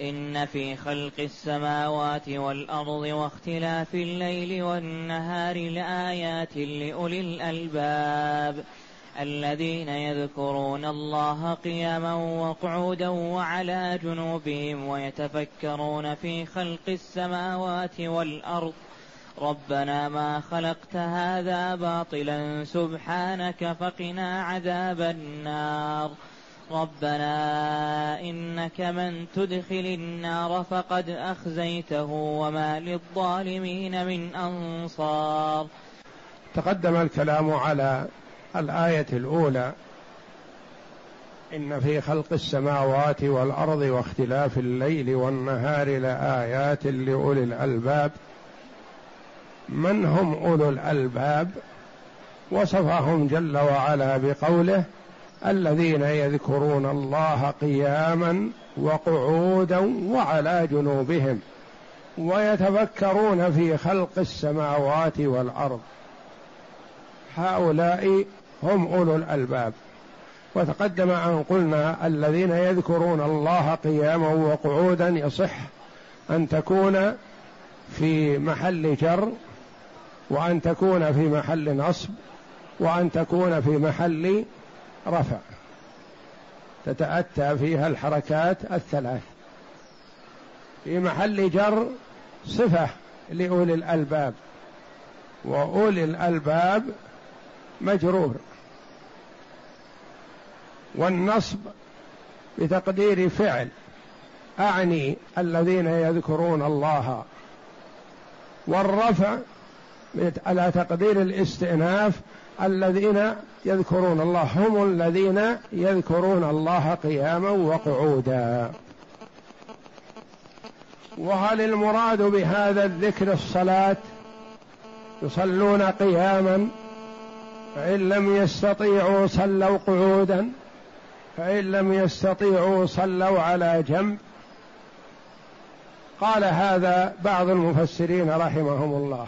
إن في خلق السماوات والأرض واختلاف الليل والنهار لآيات لأولي الألباب الذين يذكرون الله قياما وقعودا وعلى جنوبهم ويتفكرون في خلق السماوات والأرض ربنا ما خلقت هذا باطلا سبحانك فقنا عذاب النار ربنا إنك من تدخل النار فقد أخزيته وما للظالمين من أنصار. تقدم الكلام على الآية الأولى. إن في خلق السماوات والأرض واختلاف الليل والنهار لآيات لأولي الألباب. من هم أولو الألباب؟ وصفهم جل وعلا بقوله الذين يذكرون الله قياما وقعودا وعلى جنوبهم ويتفكرون في خلق السماوات والأرض. هؤلاء هم أولو الألباب. وتقدم أن قلنا الذين يذكرون الله قياما وقعودا يصح أن تكون في محل جر وأن تكون في محل نصب وأن تكون في محل رفع. تتأتى فيها الحركات الثلاث. في محل جر صفة لأولي الألباب. وأولي الألباب مجرور. والنصب بتقدير فعل. أعني الذين يذكرون الله. والرفع على تقدير الاستئناف الذين يذكرون الله هم الذين يذكرون الله قياما وقعودا. وهل المراد بهذا الذكر الصلاة؟ يصلون قياما فإن لم يستطيعوا صلوا قعودا فإن لم يستطيعوا صلوا على جنب. قال هذا بعض المفسرين رحمهم الله.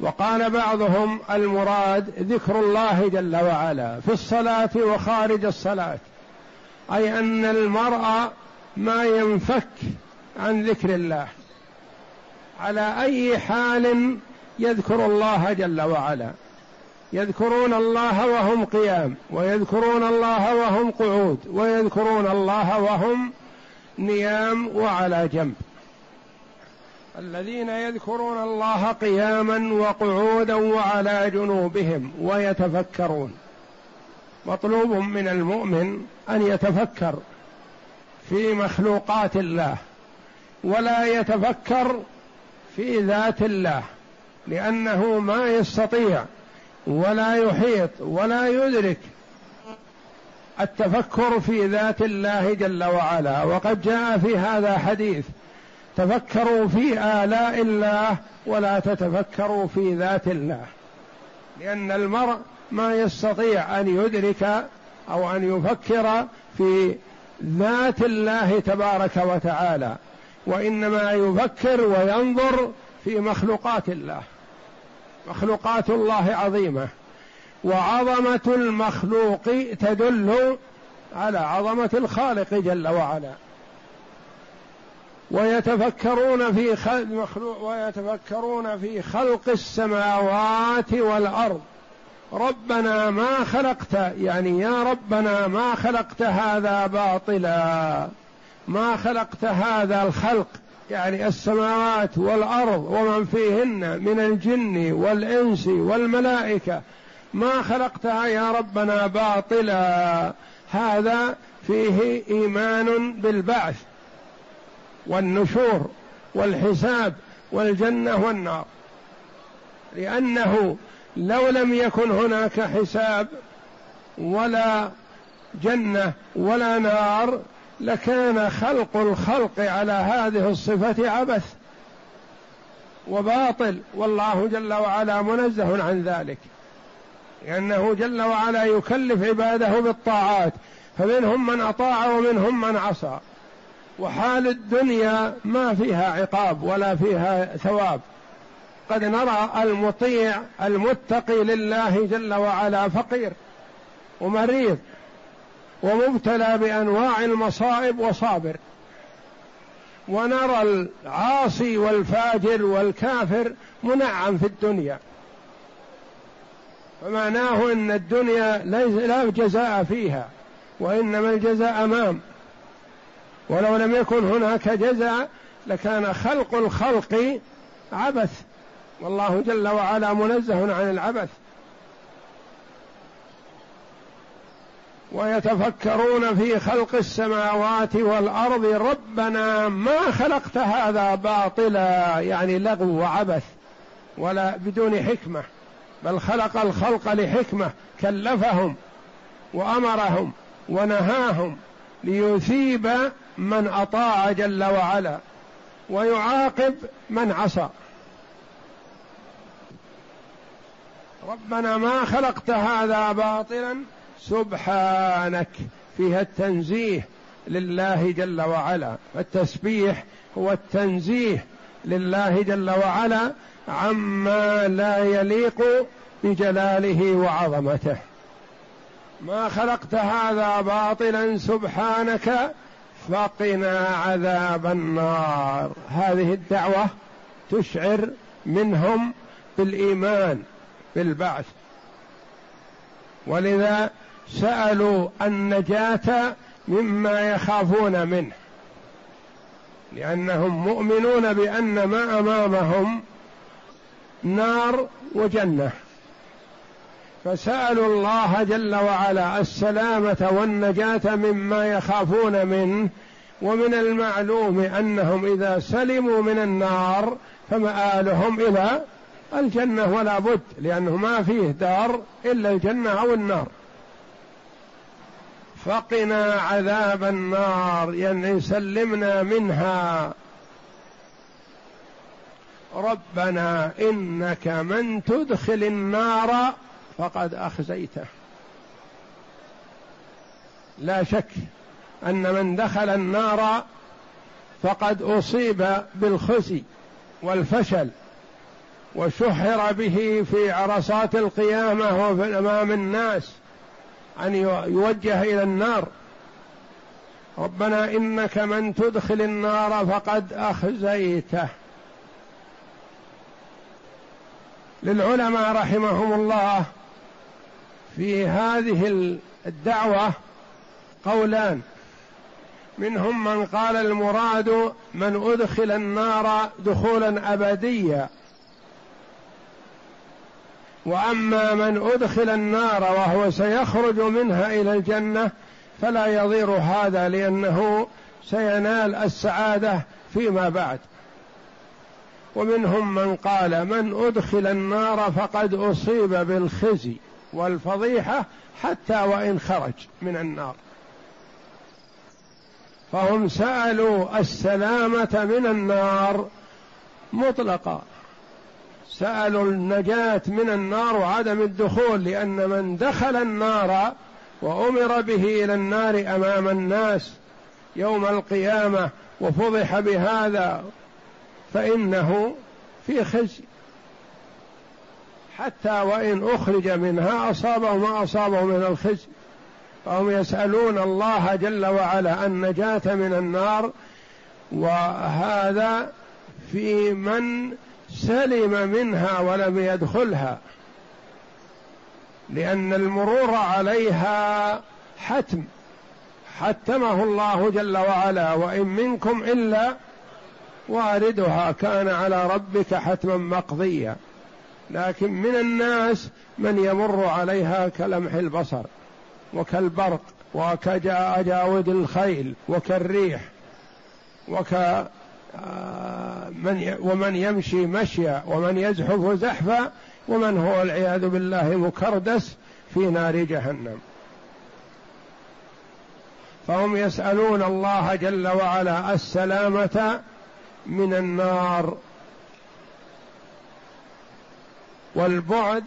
وقال بعضهم المراد ذكر الله جل وعلا في الصلاة وخارج الصلاة. أي أن المرء ما ينفك عن ذكر الله. على أي حال يذكر الله جل وعلا. يذكرون الله وهم قيام ويذكرون الله وهم قعود ويذكرون الله وهم نيام وعلى جنب. الذين يذكرون الله قياما وقعودا وعلى جنوبهم ويتفكرون. مطلوب من المؤمن أن يتفكر في مخلوقات الله ولا يتفكر في ذات الله لأنه ما يستطيع ولا يحيط ولا يدرك التفكر في ذات الله جل وعلا. وقد جاء في هذا حديث تفكروا في آلاء الله ولا تتفكروا في ذات الله. لأن المرء ما يستطيع أن يدرك أو أن يفكر في ذات الله تبارك وتعالى وإنما يفكر وينظر في مخلوقات الله. مخلوقات الله عظيمة وعظمة المخلوق تدل على عظمة الخالق جل وعلا. ويتفكرون في خلق مخلوق ويتفكرون في خلق السماوات والأرض. ربنا ما خلقت يعني يا ربنا ما خلقت هذا باطلا. ما خلقت هذا الخلق يعني السماوات والأرض ومن فيهن من الجن والإنس والملائكة. ما خلقتها يا ربنا باطلا. هذا فيه إيمان بالبعث. والنشور والحساب والجنة والنار. لأنه لو لم يكن هناك حساب ولا جنة ولا نار لكان خلق الخلق على هذه الصفة عبث وباطل. والله جل وعلا منزه عن ذلك لأنه جل وعلا يكلف عباده بالطاعات فمنهم من أطاع ومنهم من عصى. وحال الدنيا ما فيها عقاب ولا فيها ثواب. قد نرى المطيع المتقي لله جل وعلا فقير ومريض ومبتلى بأنواع المصائب وصابر. ونرى العاصي والفاجر والكافر منعم في الدنيا. فمعناه إن الدنيا لا جزاء فيها وإنما الجزاء امام ولو لم يكن هناك جزاء لكان خلق الخلق عبث. والله جل وعلا منزه عن العبث. ويتفكرون في خلق السماوات والأرض ربنا ما خلقت هذا باطلا يعني لغو وعبث ولا بدون حكمة بل خلق الخلق لحكمة كلفهم وأمرهم ونهاهم ليثيب من أطاع جل وعلا ويعاقب من عصى. ربنا ما خلقت هذا باطلا سبحانك. فيها التنزيه لله جل وعلا. التسبيح هو التنزيه لله جل وعلا عما لا يليق بجلاله وعظمته. ما خلقت هذا باطلا سبحانك. فقنا عذاب النار. هذه الدعوة تشعر منهم بالإيمان بالبعث. ولذا سألوا النجاة مما يخافون منه لأنهم مؤمنون بأن ما أمامهم نار وجنة. فسألوا الله جل وعلا السلامة والنجاة مما يخافون منه ومن المعلوم أنهم إذا سلموا من النار فمآلهم إلى الجنة ولا بد لأنه ما فيه دار إلا الجنة أو النار. فقنا عذاب النار يعني سلمنا منها. ربنا إنك من تدخل النار فقد أخزيته. لا شك أن من دخل النار فقد أصيب بالخزي والفشل وشهر به في عرصات القيامة وفي أمام الناس أن يوجه إلى النار. ربنا إنك من تدخل النار فقد أخزيته. للعلماء رحمهم الله في هذه الدعوة قولان. منهم من قال المراد من أدخل النار دخولا ابديا. وأما من أدخل النار وهو سيخرج منها إلى الجنة فلا يضير هذا لأنه سينال السعادة فيما بعد. ومنهم من قال من أدخل النار فقد أصيب بالخزي. والفضيحة حتى وإن خرج من النار. فهم سألوا السلامة من النار مطلقا. سألوا النجاة من النار وعدم الدخول لأن من دخل النار وأمر به إلى النار أمام الناس يوم القيامة وفضح بهذا فإنه في خزي. حتى وإن أخرج منها اصابه ما اصابه من الخزي. فهم يسألون الله جل وعلا النجاة من النار وهذا في من سلم منها ولم يدخلها. لأن المرور عليها حتم. حتمه الله جل وعلا وإن منكم إلا واردها. كان على ربك حتما مقضيا. لكن من الناس من يمر عليها كلمح البصر وكالبرق وكجاود الخيل وكالريح وك آه، من ومن يمشي مشيا ومن يزحف زحفا ومن هو والعياذ بالله مكردس في نار جهنم. فهم يسألون الله جل وعلا السلامة من النار. والبعد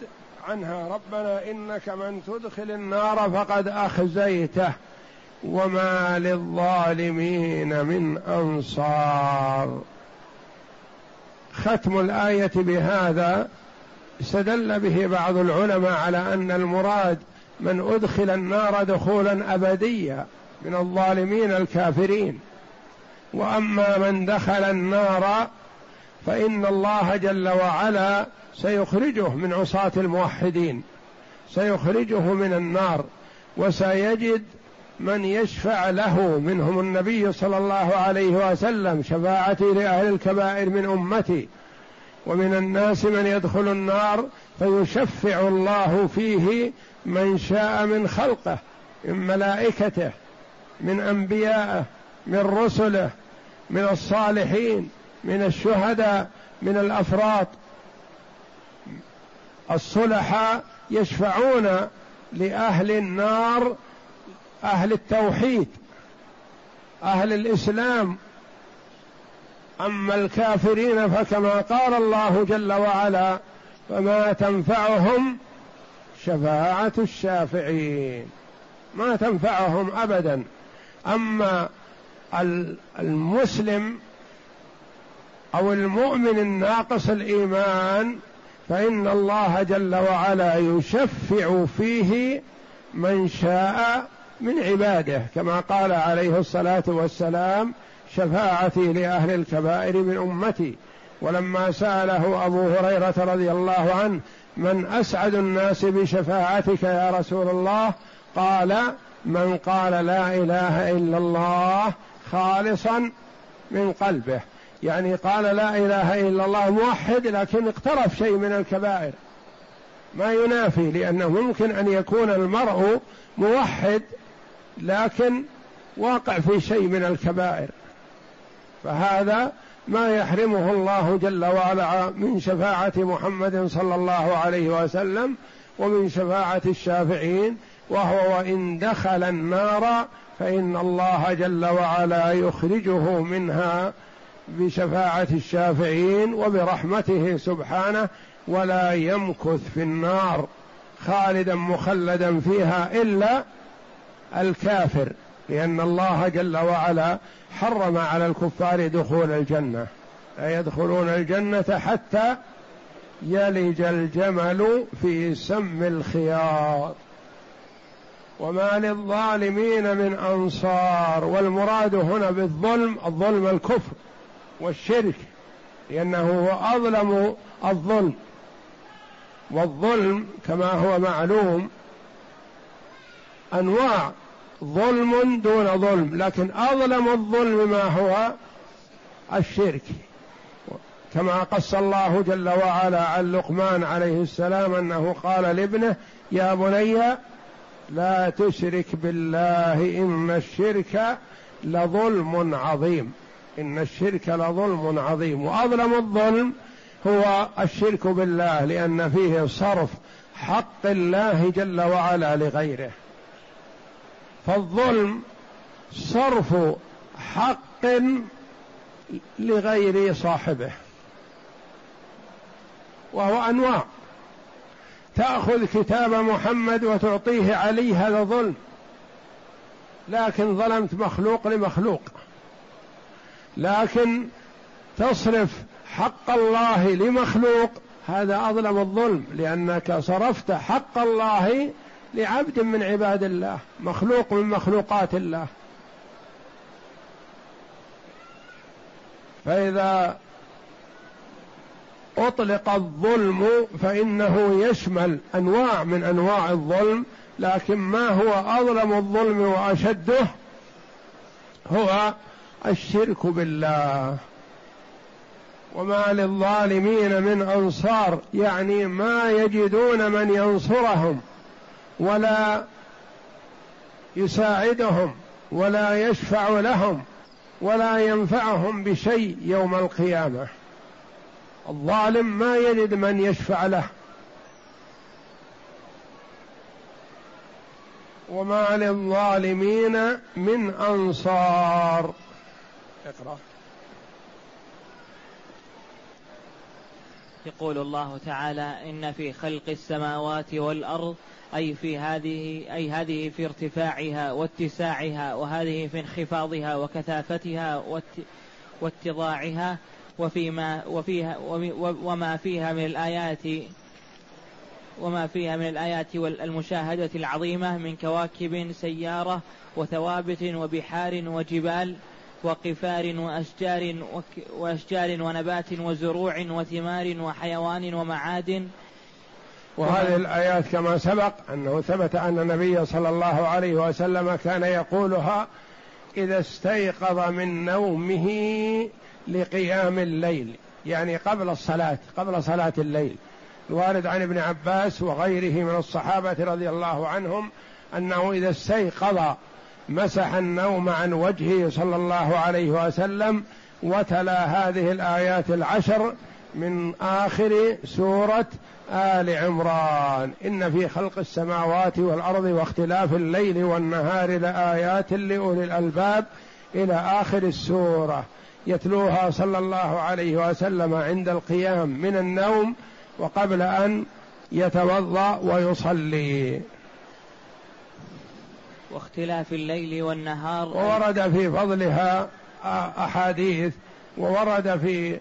عنها ربنا إنك من تدخل النار فقد أخزيته وما للظالمين من أنصار. ختم الآية بهذا استدل به بعض العلماء على أن المراد من أدخل النار دخولا ابديا من الظالمين الكافرين. وأما من دخل النار فإن الله جل وعلا سيخرجه من عصاة الموحدين سيخرجه من النار وسيجد من يشفع له منهم النبي صلى الله عليه وسلم شفاعتي لأهل الكبائر من أمتي ومن الناس من يدخل النار فيشفع الله فيه من شاء من خلقه من ملائكته من انبيائه من رسله من الصالحين من الشهداء من الأفراط الصلحاء يشفعون لأهل النار أهل التوحيد أهل الإسلام. أما الكافرين فكما قال الله جل وعلا فما تنفعهم شفاعة الشافعين. ما تنفعهم ابدا. أما المسلم أو المؤمن الناقص الإيمان فإن الله جل وعلا يشفع فيه من شاء من عباده كما قال عليه الصلاة والسلام شفاعتي لأهل الكبائر من أمتي. ولما سأله أبو هريرة رضي الله عنه من أسعد الناس بشفاعتك يا رسول الله؟ قال من قال لا إله إلا الله خالصا من قلبه. يعني قال لا إله إلا الله موحد لكن اقترف شيء من الكبائر. ما ينافي لأنه ممكن أن يكون المرء موحد لكن واقع في شيء من الكبائر. فهذا ما يحرمه الله جل وعلا من شفاعة محمد صلى الله عليه وسلم ومن شفاعة الشافعين وهو وإن دخل النار فإن الله جل وعلا يخرجه منها بشفاعة الشافعين وبرحمته سبحانه ولا يمكث في النار خالدا مخلدا فيها إلا الكافر لأن الله جل وعلا حرم على الكفار دخول الجنة لا يدخلون الجنة حتى يلج الجمل في سم الخياط. وما للظالمين من أنصار والمراد هنا بالظلم الظلم الكفر. والشرك لأنه هو أظلم الظلم. والظلم كما هو معلوم أنواع ظلم دون ظلم لكن أظلم الظلم ما هو الشرك. كما قص الله جل وعلا عن لقمان عليه السلام أنه قال لابنه يا بني لا تشرك بالله إن الشرك لظلم عظيم. إن الشرك لظلم عظيم وأظلم الظلم هو الشرك بالله لأن فيه صرف حق الله جل وعلا لغيره. فالظلم صرف حق لغير صاحبه وهو أنواع. تأخذ كتاب محمد وتعطيه علي هذا ظلم لكن ظلمت مخلوق لمخلوق. لكن تصرف حق الله لمخلوق هذا أظلم الظلم لأنك صرفت حق الله لعبد من عباد الله مخلوق من مخلوقات الله. فإذا أطلق الظلم فإنه يشمل أنواع من أنواع الظلم لكن ما هو أظلم الظلم وأشده هو الشرك بالله. وما للظالمين من أنصار يعني ما يجدون من ينصرهم ولا يساعدهم ولا يشفع لهم ولا ينفعهم بشيء يوم القيامة. الظالم ما يجد من يشفع له. وما للظالمين من أنصار. اقرأ. يقول الله تعالى إن في خلق السماوات والأرض أي في هذه أي هذه في ارتفاعها واتساعها وهذه في انخفاضها وكثافتها واتضاعها وفيما وفيها وما فيها من الآيات وما فيها من الآيات والمشاهدة العظيمة من كواكب سيارة وثوابت وبحار وجبال وقفار وأشجار وأشجار ونبات وزروع وثمار وحيوان ومعادن وهذه الآيات كما سبق أنه ثبت أن النبي صلى الله عليه وسلم كان يقولها إذا استيقظ من نومه لقيام الليل يعني قبل الصلاة قبل صلاة الليل. الوارد عن ابن عباس وغيره من الصحابة رضي الله عنهم أنه إذا استيقظ مسح النوم عن وجهه صلى الله عليه وسلم وتلا هذه الآيات العشر من آخر سورة آل عمران. إن في خلق السماوات والأرض واختلاف الليل والنهار لآيات لأولي الألباب إلى آخر السورة. يتلوها صلى الله عليه وسلم عند القيام من النوم وقبل أن يتوضأ ويصلي. واختلاف الليل والنهار. وورد في فضلها أحاديث وورد في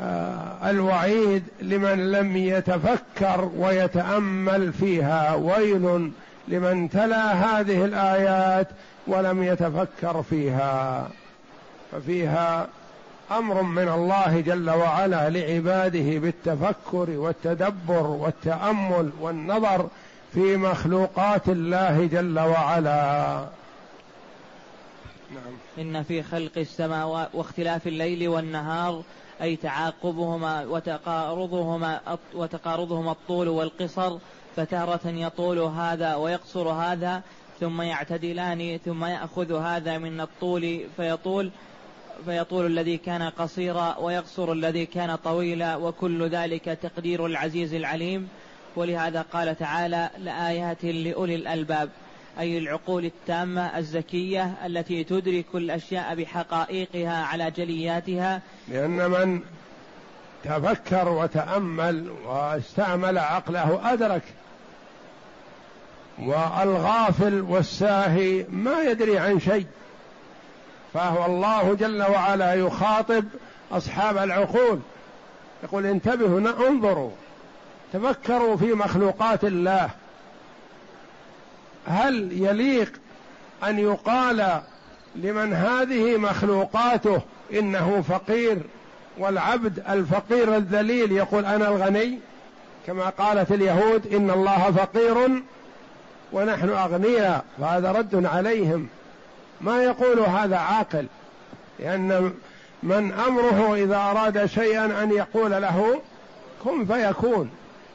آه، الوعيد لمن لم يتفكر ويتأمل فيها. ويل لمن تلا هذه الآيات ولم يتفكر فيها. ففيها أمر من الله جل وعلا لعباده بالتفكر والتدبر والتأمل والنظر في مخلوقات الله جل وعلا. نعم. إن في خلق السماوات واختلاف الليل والنهار أي تعاقبهما وتقارضهما وتقارضهما الطول والقصر فتارة يطول هذا ويقصر هذا ثم يعتدلان ثم يأخذ هذا من الطول فيطول فيطول الذي كان قصيرا ويقصر الذي كان طويلا وكل ذلك تقدير العزيز العليم. ولهذا قال تعالى لآيات لأولي الألباب أي العقول التامة الزكية التي تدرك الأشياء بحقائقها على جلياتها. لأن من تفكر وتأمل واستعمل عقله أدرك والغافل والساهي ما يدري عن شيء فهو الله جل وعلا يخاطب أصحاب العقول. يقول انتبهوا انظروا. تفكروا في مخلوقات الله. هل يليق أن يقال لمن هذه مخلوقاته إنه فقير والعبد الفقير الذليل يقول أنا الغني؟ كما قالت اليهود إن الله فقير ونحن أغنياء فهذا رد عليهم. ما يقول هذا عاقل؟ لأن من أمره إذا أراد شيئا أن يقول له كن فيكون.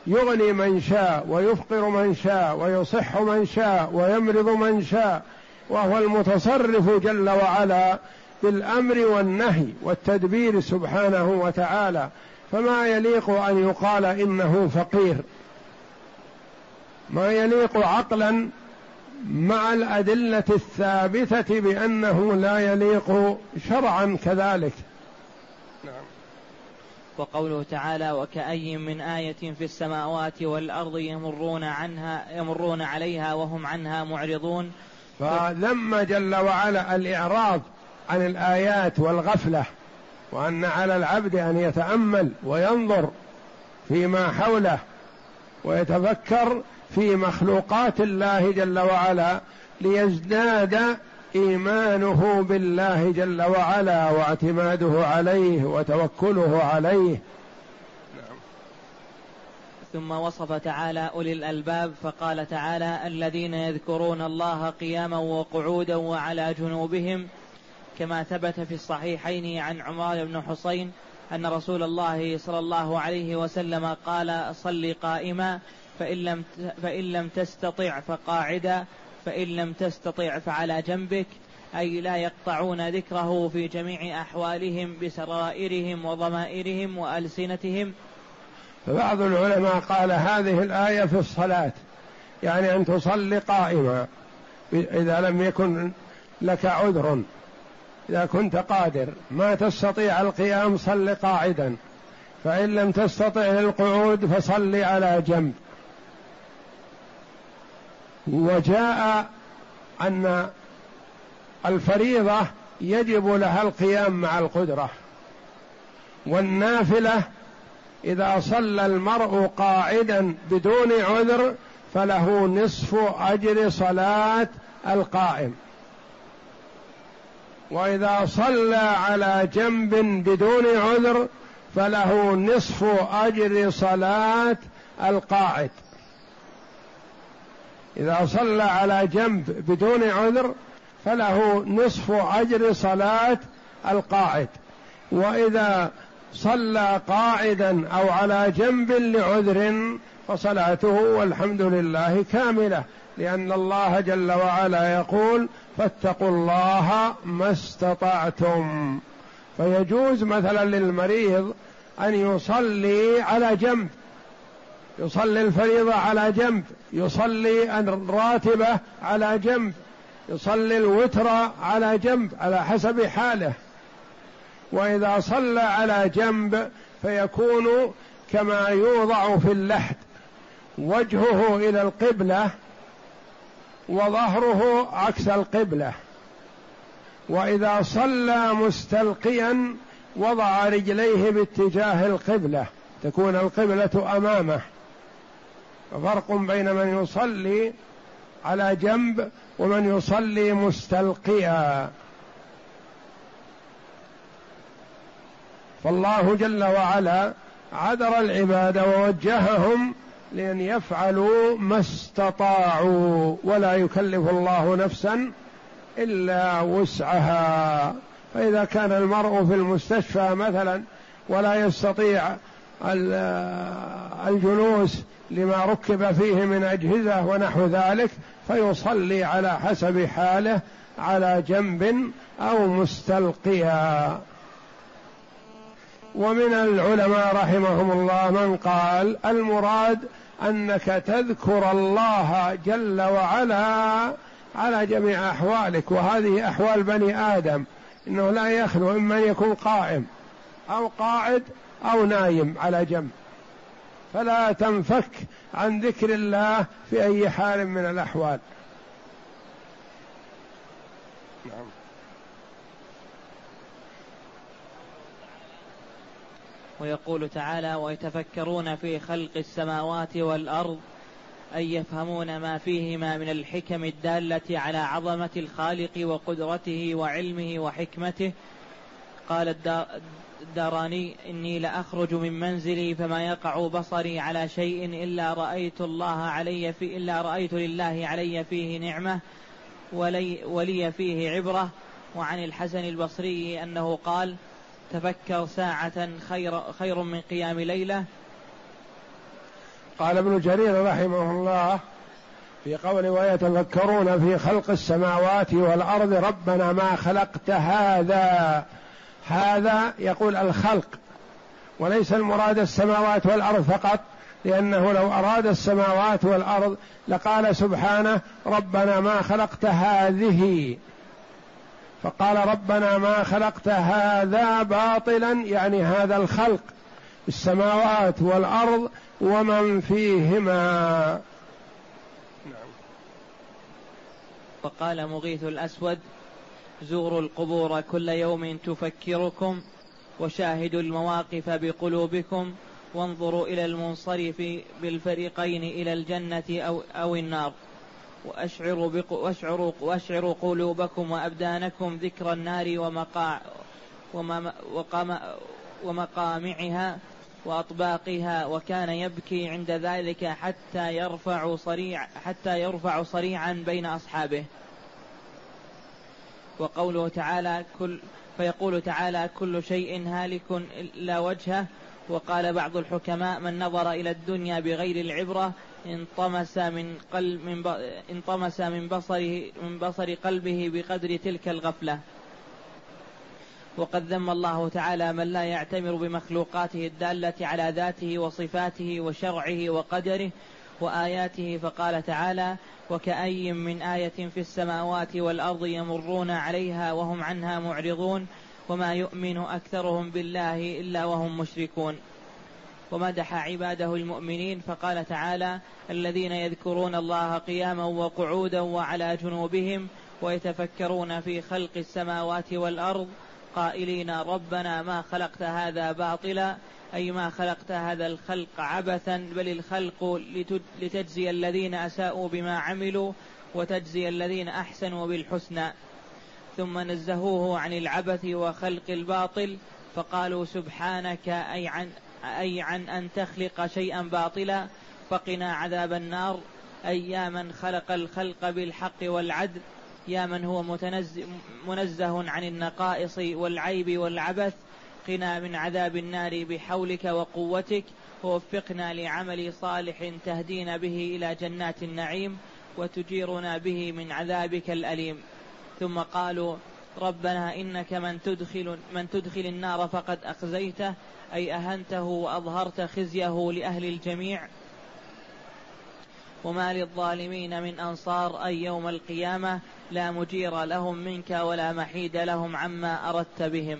يغني من شاء ويفقر من شاء ويصح من شاء ويمرض من شاء وهو المتصرف جل وعلا بالأمر والنهي والتدبير سبحانه وتعالى. فما يليق أن يقال إنه فقير. ما يليق عقلا مع الأدلة الثابتة بأنه لا يليق شرعا كذلك. وقوله تعالى وكأي من آية في السماوات والأرض يمرون عنها يمرون عليها وهم عنها معرضون فلما جل وعلا الإعراض عن الآيات والغفلة وأن على العبد أن يتأمل وينظر فيما حوله ويتفكر في مخلوقات الله جل وعلا ليزداد إيمانه بالله جل وعلا واعتماده عليه وتوكله عليه نعم. ثم وصف تعالى أولي الألباب فقال تعالى الذين يذكرون الله قياما وقعودا وعلى جنوبهم كما ثبت في الصحيحين عن عمار بن حسين أن رسول الله صلى الله عليه وسلم قال صل قائما فإن لم فإن لم تستطع فقاعدا فإن لم تستطع فعلى جنبك أي لا يقطعون ذكره في جميع أحوالهم بسرائرهم وضمائرهم وألسنتهم. فبعض العلماء قال هذه الآية في الصلاة يعني أن تصلي قائما إذا لم يكن لك عذر. إذا كنت قادر ما تستطيع القيام صل قاعدا فإن لم تستطع للقعود فصل على جنب. وجاء أن الفريضة يجب لها القيام مع القدرة والنافلة إذا صلى المرء قاعدا بدون عذر فله نصف أجر صلاة القائم. وإذا صلى على جنب بدون عذر فله نصف أجر صلاة القاعد. إذا صلى على جنب بدون عذر فله نصف أجر صلاة القاعد. وإذا صلى قاعدا أو على جنب لعذر فصلاته والحمد لله كاملة لأن الله جل وعلا يقول فاتقوا الله ما استطعتم. فيجوز مثلا للمريض أن يصلي على جنب يصلي الفريضة على جنب يصلي الراتبة على جنب يصلي الوتر على جنب على حسب حاله. وإذا صلى على جنب فيكون كما يوضع في اللحد وجهه إلى القبلة وظهره عكس القبلة. وإذا صلى مستلقيا وضع رجليه باتجاه القبلة تكون القبلة أمامه. فرق بين من يصلي على جنب ومن يصلي مستلقيا. فالله جل وعلا عذر العباد ووجههم لأن يفعلوا ما استطاعوا ولا يكلف الله نفسا إلا وسعها. فإذا كان المرء في المستشفى مثلا ولا يستطيع الجلوس لما ركب فيه من أجهزة ونحو ذلك فيصلي على حسب حاله على جنب أو مستلقيا. ومن العلماء رحمهم الله من قال المراد أنك تذكر الله جل وعلا على جميع أحوالك وهذه أحوال بني آدم إنه لا يخلو اما يكون قائم أو قاعد أو نايم على جنب. فلا تنفك عن ذكر الله في أي حال من الأحوال. نعم. ويقول تعالى ويتفكرون في خلق السماوات والأرض أي يفهمون ما فيهما من الحكم الدالة على عظمة الخالق وقدرته وعلمه وحكمته. قال الداراني إني لأخرج من منزلي فما يقع بصري على شيء إلا رأيت الله علي في إلا رأيت لله علي فيه نعمة ولي, ولي فيه عبرة. وعن الحسن البصري أنه قال تفكر ساعة خير, خير من قيام ليلة. قال ابن جرير رحمه الله في قول ويتفكرون في خلق السماوات والأرض ربنا ما خلقت هذا هذا يقول الخلق وليس المراد السماوات والأرض فقط لأنه لو أراد السماوات والأرض لقال سبحانه ربنا ما خلقت هذه فقال ربنا ما خلقت هذا باطلا يعني هذا الخلق السماوات والأرض ومن فيهما. وقال مغيث الأسود زوروا القبور كل يوم تفكركم وشاهدوا المواقف بقلوبكم وانظروا إلى المنصرف بالفريقين إلى الجنة أو أو النار. وأشعروا, بق... وأشعروا... وأشعروا قلوبكم وأبدانكم ذكر النار ومقاع وما... وقام... ومقامعها وأطباقها وكان يبكي عند ذلك حتى يرفع صريع حتى يرفع صريعا بين أصحابه. وقوله تعالى كل فيقول تعالى كل شيء هالك إلا وجهه. وقال بعض الحكماء من نظر إلى الدنيا بغير العبرة انطمس من قلب من انطمس من بصره من بصر قلبه بقدر تلك الغفلة. وقد ذم الله تعالى من لا يعتمر بمخلوقاته الدالة على ذاته وصفاته وشرعه وقدره وآياته فقال تعالى وكأي من آية في السماوات والأرض يمرون عليها وهم عنها معرضون وما يؤمن أكثرهم بالله إلا وهم مشركون. ومدح عباده المؤمنين فقال تعالى الذين يذكرون الله قياما وقعودا وعلى جنوبهم ويتفكرون في خلق السماوات والأرض قائلين ربنا ما خلقت هذا باطلا أي ما خلقت هذا الخلق عبثا بل الخلق لتجزي الذين أساءوا بما عملوا وتجزي الذين أحسنوا بالحسنى. ثم نزهوه عن العبث وخلق الباطل فقالوا سبحانك أي عن, أي عن أن تخلق شيئا باطلا. فقنا عذاب النار. أي يا من خلق الخلق بالحق والعدل يا من هو منزه عن النقائص والعيب والعبث قنا من عذاب النار بحولك وقوتك. ووفقنا لعمل صالح تهدينا به إلى جنات النعيم وتجيرنا به من عذابك الأليم. ثم قالوا ربنا إنك من تدخل من تدخل النار فقد أخزيته أي أهنته وأظهرت خزيه لأهل الجميع. وما للظالمين من أنصار أي يوم القيامة لا مجير لهم منك ولا محيد لهم عما أردت بهم.